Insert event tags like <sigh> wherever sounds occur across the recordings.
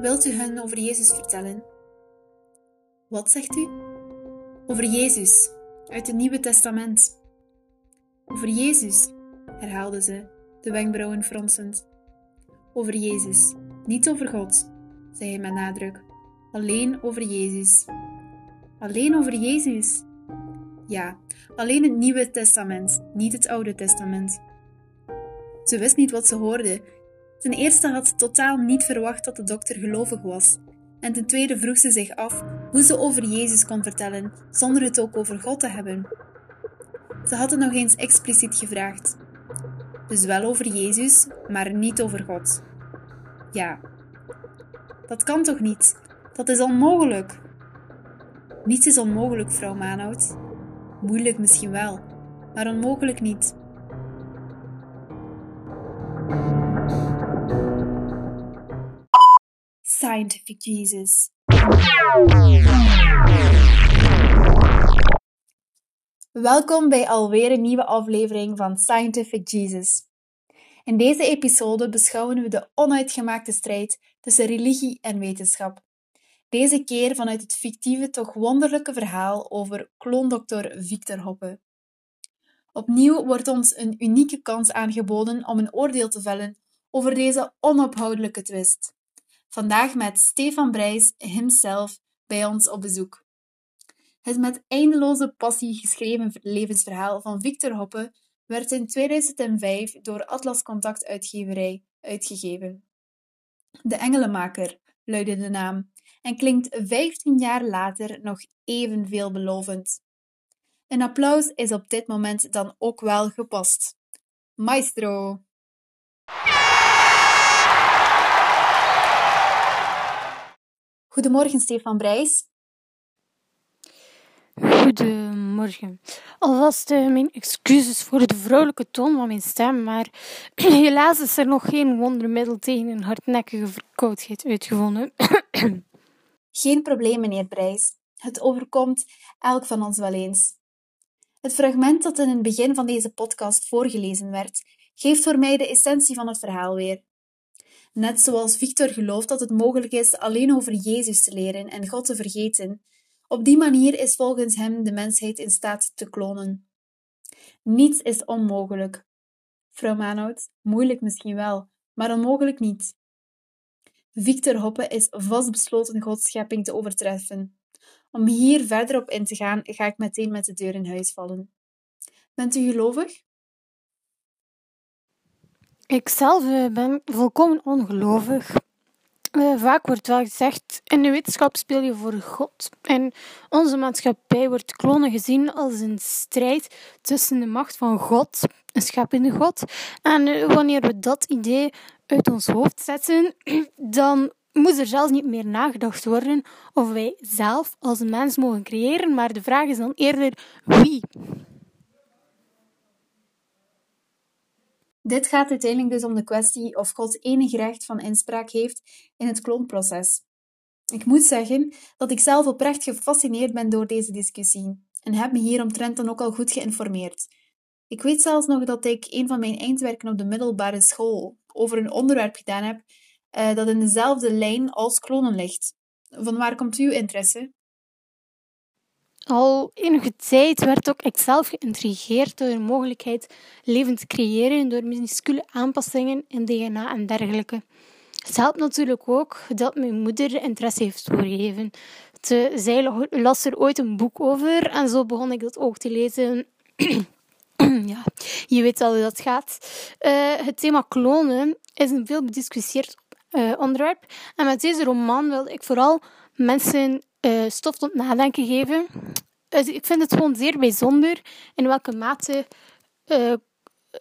Wilt u hen over Jezus vertellen? Wat zegt u? Over Jezus, uit het Nieuwe Testament. Over Jezus, herhaalde ze, de wenkbrauwen fronsend. Over Jezus, niet over God, zei hij met nadruk. Alleen over Jezus. Alleen over Jezus? Ja, alleen het Nieuwe Testament, niet het Oude Testament. Ze wist niet wat ze hoorde. Ten eerste had ze totaal niet verwacht dat de dokter gelovig was. En ten tweede vroeg ze zich af hoe ze over Jezus kon vertellen zonder het ook over God te hebben. Ze had het nog eens expliciet gevraagd. Dus wel over Jezus, maar niet over God. Ja. Dat kan toch niet? Dat is onmogelijk. Niets is onmogelijk, vrouw Maanhout. Moeilijk misschien wel, maar onmogelijk niet. Scientific Jesus. Welkom bij alweer een nieuwe aflevering van Scientific Jesus. In deze episode beschouwen we de onuitgemaakte strijd tussen religie en wetenschap. Deze keer vanuit het fictieve, toch wonderlijke verhaal over kloondokter Victor Hoppe. Opnieuw wordt ons een unieke kans aangeboden om een oordeel te vellen over deze onophoudelijke twist. Vandaag met Stefan Brijs himself bij ons op bezoek. Het met eindeloze passie geschreven levensverhaal van Victor Hoppe werd in 2005 door Atlas Contact Uitgeverij uitgegeven. De Engelenmaker luidde de naam en klinkt 15 jaar later nog even veelbelovend. Een applaus is op dit moment dan ook wel gepast. Maestro! Goedemorgen, Stefan Brijs. Goedemorgen. Alvast uh, mijn excuses voor de vrouwelijke toon van mijn stem, maar <clears throat> helaas is er nog geen wondermiddel tegen een hardnekkige verkoudheid uitgevonden. <clears throat> geen probleem, meneer Brijs. Het overkomt elk van ons wel eens. Het fragment dat in het begin van deze podcast voorgelezen werd, geeft voor mij de essentie van het verhaal weer. Net zoals Victor gelooft dat het mogelijk is alleen over Jezus te leren en God te vergeten, op die manier is volgens hem de mensheid in staat te klonen. Niets is onmogelijk. Vrouw Maanhout, moeilijk misschien wel, maar onmogelijk niet. Victor Hoppe is vastbesloten Gods schepping te overtreffen. Om hier verder op in te gaan, ga ik meteen met de deur in huis vallen. Bent u gelovig? Ik zelf eh, ben volkomen ongelovig. Uh, vaak wordt wel gezegd, in de wetenschap speel je voor God. En onze maatschappij wordt klonen gezien als een strijd tussen de macht van God, een scheppende God. En uh, wanneer we dat idee uit ons hoofd zetten, <clears throat> dan moet er zelfs niet meer nagedacht worden of wij zelf als mens mogen creëren, maar de vraag is dan eerder wie. Dit gaat uiteindelijk dus om de kwestie of God enig recht van inspraak heeft in het kloonproces. Ik moet zeggen dat ik zelf oprecht gefascineerd ben door deze discussie en heb me hieromtrent dan ook al goed geïnformeerd. Ik weet zelfs nog dat ik een van mijn eindwerken op de middelbare school over een onderwerp gedaan heb uh, dat in dezelfde lijn als klonen ligt. Van waar komt uw interesse? Al enige tijd werd ook ik zelf geïntrigeerd door de mogelijkheid leven te creëren door minuscule aanpassingen in DNA en dergelijke. Het helpt natuurlijk ook dat mijn moeder interesse heeft doorgegeven. Ze, zij las er ooit een boek over en zo begon ik dat ook te lezen. <clears throat> ja, je weet al hoe dat gaat. Uh, het thema klonen is een veel bediscussieerd uh, onderwerp. En met deze roman wilde ik vooral mensen uh, stof tot nadenken geven. Dus ik vind het gewoon zeer bijzonder in welke mate uh,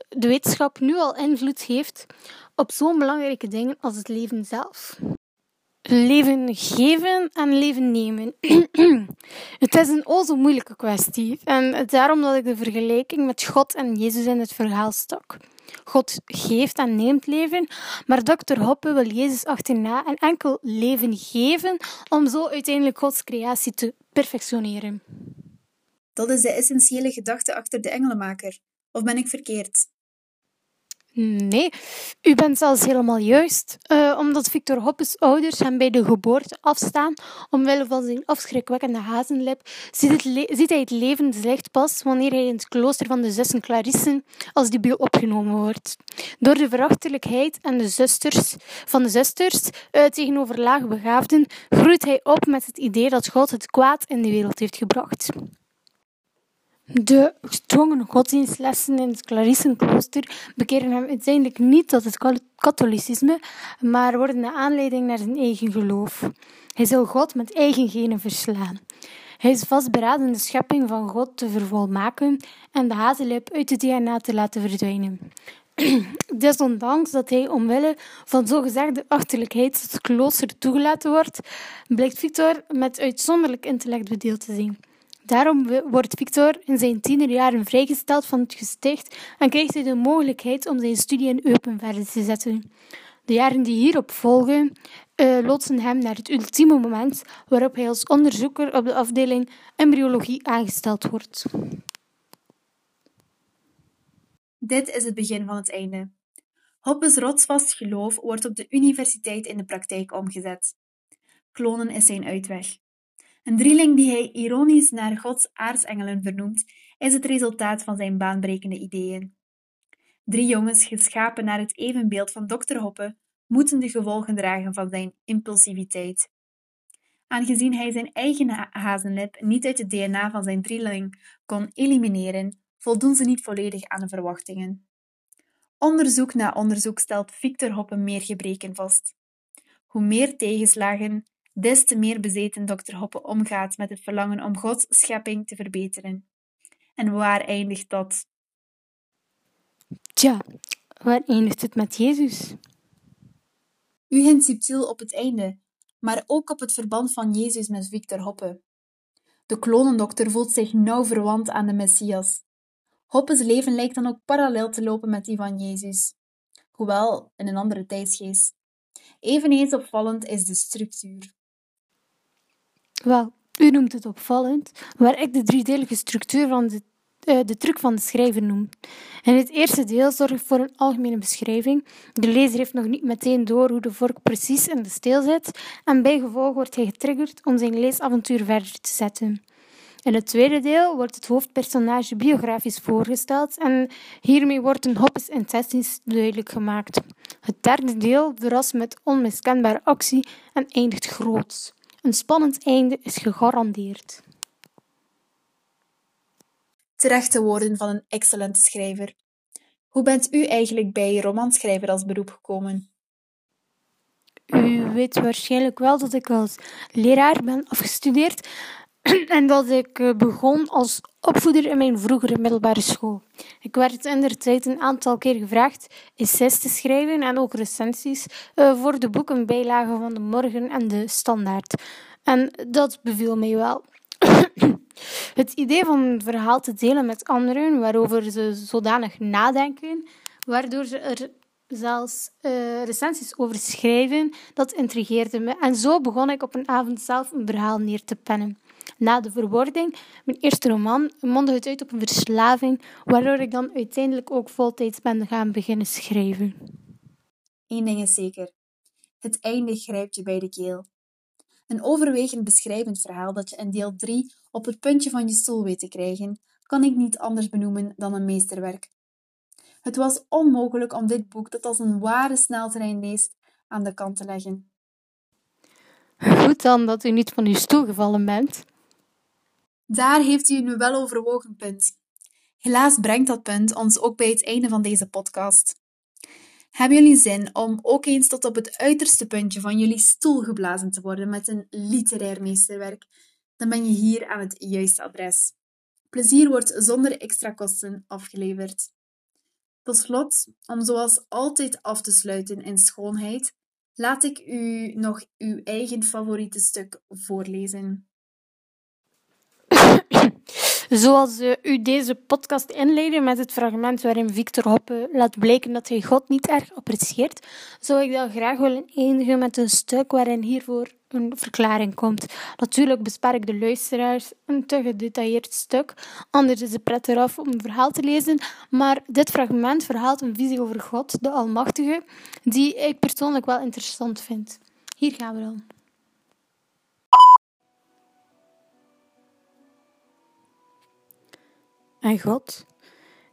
de wetenschap nu al invloed heeft op zo'n belangrijke dingen als het leven zelf. Leven geven en leven nemen. <clears throat> het is een o zo moeilijke kwestie. En daarom dat ik de vergelijking met God en Jezus in het verhaal stak. God geeft en neemt leven, maar Dr. Hoppe wil Jezus achterna en enkel leven geven om zo uiteindelijk Gods creatie te perfectioneren. Dat is de essentiële gedachte achter de engelenmaker. Of ben ik verkeerd? Nee, u bent zelfs helemaal juist. Uh, omdat Victor Hoppes ouders hem bij de geboorte afstaan, omwille van zijn afschrikwekkende hazenlip, ziet, ziet hij het levenslicht pas wanneer hij in het klooster van de zussen Clarissen als debiel opgenomen wordt. Door de verachtelijkheid en de zusters, van de zusters uh, tegenover laagbegaafden groeit hij op met het idee dat God het kwaad in de wereld heeft gebracht. De gedwongen godsdienstlessen in het Clarissenklooster bekeren hem uiteindelijk niet tot het katholicisme, maar worden de aanleiding naar zijn eigen geloof. Hij zal God met eigen genen verslaan. Hij is vastberaden de schepping van God te vervolmaken en de hazelip uit het DNA te laten verdwijnen. <clears throat> Desondanks dat hij omwille van zogezegde achterlijkheid tot het klooster toegelaten wordt, blijkt Victor met uitzonderlijk intellect bedeeld te zijn. Daarom wordt Victor in zijn tienerjaren vrijgesteld van het gesticht en krijgt hij de mogelijkheid om zijn studie in Eupen verder te zetten. De jaren die hierop volgen uh, loodsen hem naar het ultieme moment waarop hij als onderzoeker op de afdeling embryologie aangesteld wordt. Dit is het begin van het einde. Hoppes rotsvast geloof wordt op de universiteit in de praktijk omgezet. Klonen is zijn uitweg. Een drieling die hij ironisch naar Gods aartsengelen vernoemt, is het resultaat van zijn baanbrekende ideeën. Drie jongens, geschapen naar het evenbeeld van Dr. Hoppe, moeten de gevolgen dragen van zijn impulsiviteit. Aangezien hij zijn eigen hazenlip niet uit het DNA van zijn drieling kon elimineren, voldoen ze niet volledig aan de verwachtingen. Onderzoek na onderzoek stelt Victor Hoppe meer gebreken vast. Hoe meer tegenslagen, des te meer bezeten Dr. Hoppe omgaat met het verlangen om Gods schepping te verbeteren. En waar eindigt dat? Tja, waar eindigt het met Jezus? U hint subtiel op het einde, maar ook op het verband van Jezus met Victor Hoppe. De klonendokter voelt zich nauw verwant aan de Messias. Hoppe's leven lijkt dan ook parallel te lopen met die van Jezus, hoewel in een andere tijdsgeest. Eveneens opvallend is de structuur. Wel, u noemt het opvallend, waar ik de driedelige structuur van de, uh, de truc van de schrijver noem. In het eerste deel zorgt voor een algemene beschrijving. De lezer heeft nog niet meteen door hoe de vork precies in de steel zit en bijgevolg wordt hij getriggerd om zijn leesavontuur verder te zetten. In het tweede deel wordt het hoofdpersonage biografisch voorgesteld en hiermee wordt een hoppes intenties duidelijk gemaakt. Het derde deel verrast met onmiskenbare actie en eindigt groots. Een spannend einde is gegarandeerd. Terechte woorden van een excellente schrijver. Hoe bent u eigenlijk bij romanschrijver als beroep gekomen? U weet waarschijnlijk wel dat ik als leraar ben afgestudeerd <clears throat> en dat ik eh, begon als opvoeder in mijn vroegere middelbare school. Ik werd in tijd een aantal keer gevraagd essays te schrijven en ook recensies uh, voor de boekenbijlagen van de Morgen en de Standaard. En dat beviel mij wel. <clears throat> Het idee van een verhaal te delen met anderen waarover ze zodanig nadenken, waardoor ze er zelfs uh, recensies over schrijven, dat intrigeerde me. En zo begon ik op een avond zelf een verhaal neer te pennen. Na de verwording, mijn eerste roman, mondde het uit op een verslaving, waardoor ik dan uiteindelijk ook voltijds ben gaan beginnen schrijven. Eén ding is zeker: het einde grijpt je bij de keel. Een overwegend beschrijvend verhaal dat je in deel 3 op het puntje van je stoel weet te krijgen, kan ik niet anders benoemen dan een meesterwerk. Het was onmogelijk om dit boek, dat als een ware sneltrein leest, aan de kant te leggen. Goed dan dat u niet van uw stoel gevallen bent. Daar heeft u wel overwogen, punt. Helaas brengt dat punt ons ook bij het einde van deze podcast. Hebben jullie zin om ook eens tot op het uiterste puntje van jullie stoel geblazen te worden met een literair meesterwerk? Dan ben je hier aan het juiste adres. Plezier wordt zonder extra kosten afgeleverd. Tot slot, om zoals altijd af te sluiten in schoonheid, laat ik u nog uw eigen favoriete stuk voorlezen. Zoals uh, u deze podcast inleidde met het fragment waarin Victor Hoppe laat blijken dat hij God niet erg apprecieert, zou ik dan graag willen eindigen met een stuk waarin hiervoor een verklaring komt. Natuurlijk bespaar ik de luisteraars een te gedetailleerd stuk, anders is het pret eraf om een verhaal te lezen, maar dit fragment verhaalt een visie over God, de Almachtige, die ik persoonlijk wel interessant vind. Hier gaan we dan. En God,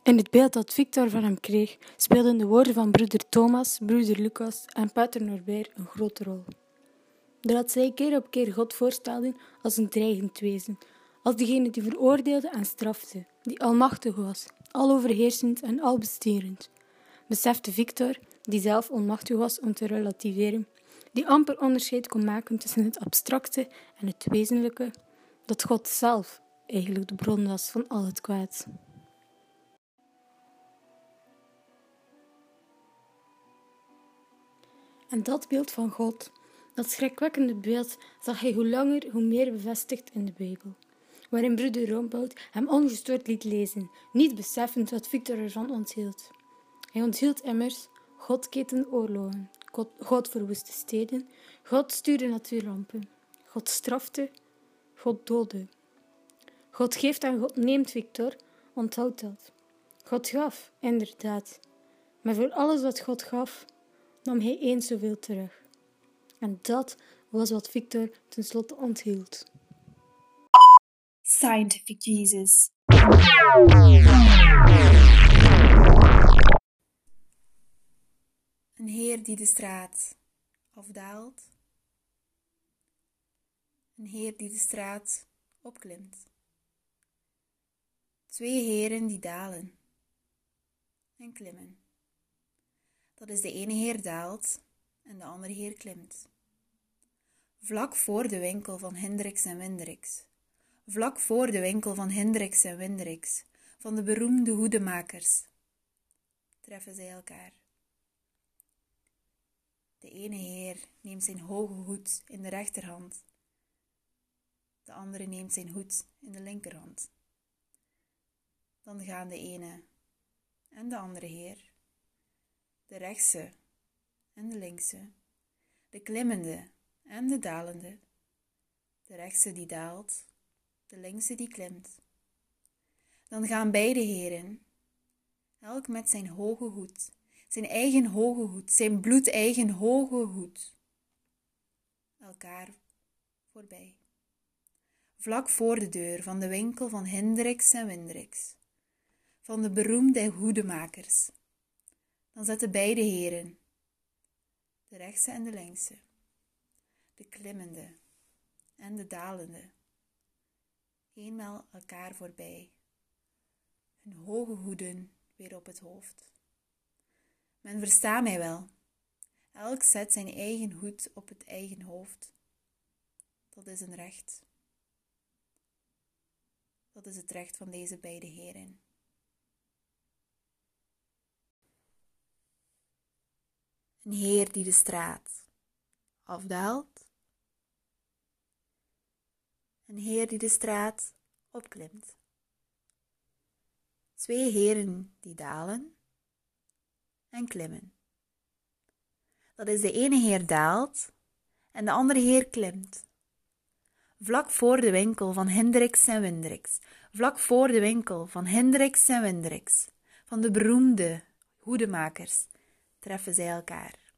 in het beeld dat Victor van hem kreeg, speelden de woorden van broeder Thomas, broeder Lucas en pater Norbert een grote rol. Doordat zij keer op keer God voorstelden als een dreigend wezen, als degene die veroordeelde en strafte, die almachtig was, aloverheersend en albesterend, besefte Victor, die zelf onmachtig was om te relativeren, die amper onderscheid kon maken tussen het abstracte en het wezenlijke, dat God zelf eigenlijk de bron was van al het kwaad. En dat beeld van God, dat schrikwekkende beeld, zag hij hoe langer hoe meer bevestigd in de Bijbel, waarin broeder Rombout hem ongestoord liet lezen, niet beseffend wat Victor ervan onthield. Hij onthield immers God keten oorlogen, God, God verwoestte steden, God stuurde natuurrampen, God strafte, God doodde. God geeft en God neemt, Victor, onthoud dat. God gaf, inderdaad, maar voor alles wat God gaf, nam hij eens zoveel terug. En dat was wat Victor tenslotte onthield. Scientific Jesus. Een heer die de straat afdaalt. Een heer die de straat opklimt. Twee heren die dalen en klimmen. Dat is de ene heer daalt en de andere heer klimt. Vlak voor de winkel van Hendricks en Windricks. Vlak voor de winkel van Hendricks en Windricks, van de beroemde hoedemakers, treffen zij elkaar. De ene heer neemt zijn hoge hoed in de rechterhand, de andere neemt zijn hoed in de linkerhand. Dan gaan de ene en de andere heer de rechtse en de linkse, de klimmende en de dalende, de rechtse die daalt, de linkse die klimt. Dan gaan beide heren, elk met zijn hoge hoed, zijn eigen hoge hoed, zijn bloedeigen hoge hoed, elkaar voorbij. Vlak voor de deur van de winkel van Hendricks en Windricks, van de beroemde hoedemakers dan zetten beide heren, de rechtse en de linkse, de klimmende en de dalende, eenmaal elkaar voorbij, hun hoge hoeden weer op het hoofd. Men verstaat mij wel. Elk zet zijn eigen hoed op het eigen hoofd. Dat is een recht. Dat is het recht van deze beide heren. Een heer die de straat afdaalt, een heer die de straat opklimt, twee heren die dalen en klimmen. Dat is de ene heer daalt en de andere heer klimt. Vlak voor de winkel van Hendricks en Windricks, vlak voor de winkel van Hendricks en Windricks, van de beroemde hoedemakers treffen zij elkaar.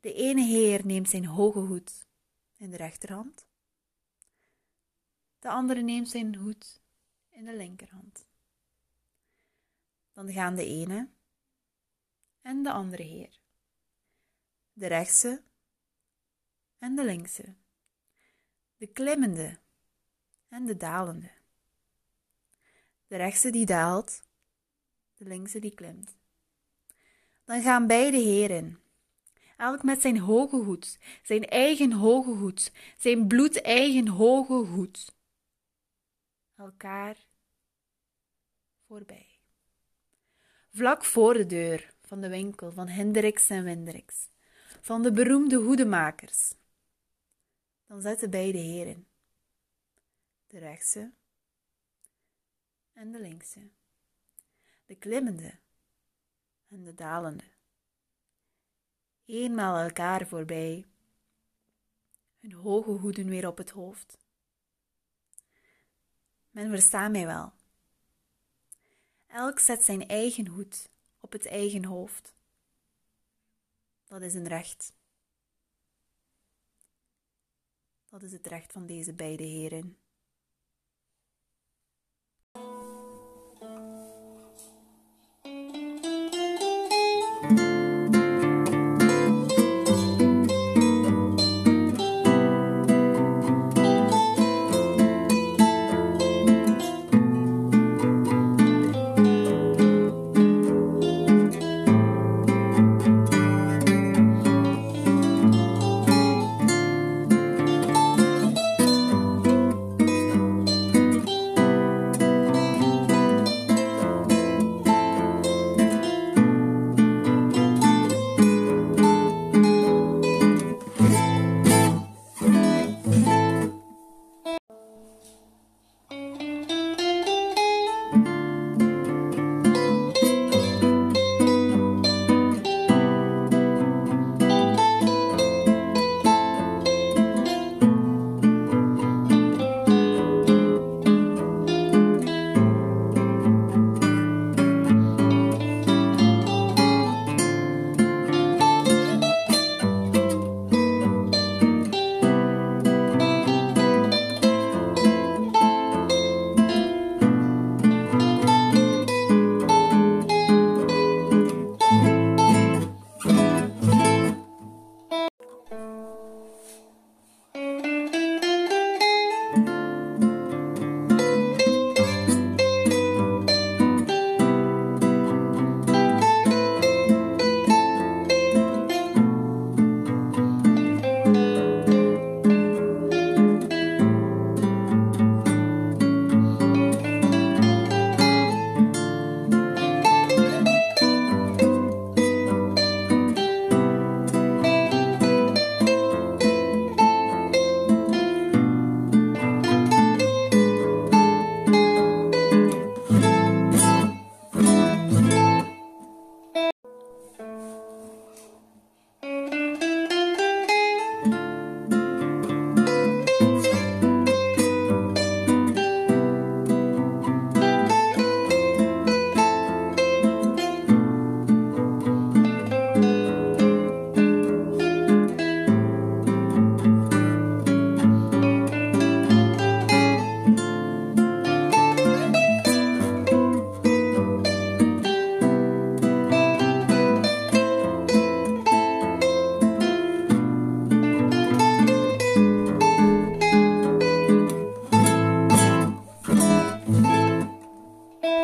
De ene heer neemt zijn hoge hoed in de rechterhand, de andere neemt zijn hoed in de linkerhand. Dan gaan de ene en de andere heer, de rechtse en de linkse, de klimmende en de dalende. De rechtse die daalt, de linkse die klimt. Dan gaan beide heren, elk met zijn hoge hoed, zijn eigen hoge hoed, zijn bloedeigen hoge hoed, elkaar voorbij. Vlak voor de deur van de winkel van Hendricks en Windricks, van de beroemde hoedemakers, dan zetten beide heren, de rechtse en de linkse, de klimmende en de dalende, eenmaal elkaar voorbij, hun hoge hoeden weer op het hoofd. Men verstaat mij wel. Elk zet zijn eigen hoed op het eigen hoofd. Dat is een recht. Dat is het recht van deze beide heren.